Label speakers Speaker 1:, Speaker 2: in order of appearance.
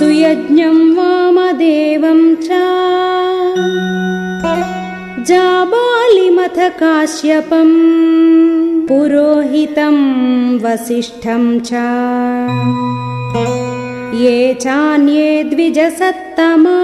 Speaker 1: सुयज्ञम् वामदेवं च जाबालिमथ काश्यपम् पुरोहितं वसिष्ठं च ये चान्ये द्विजसत्तमा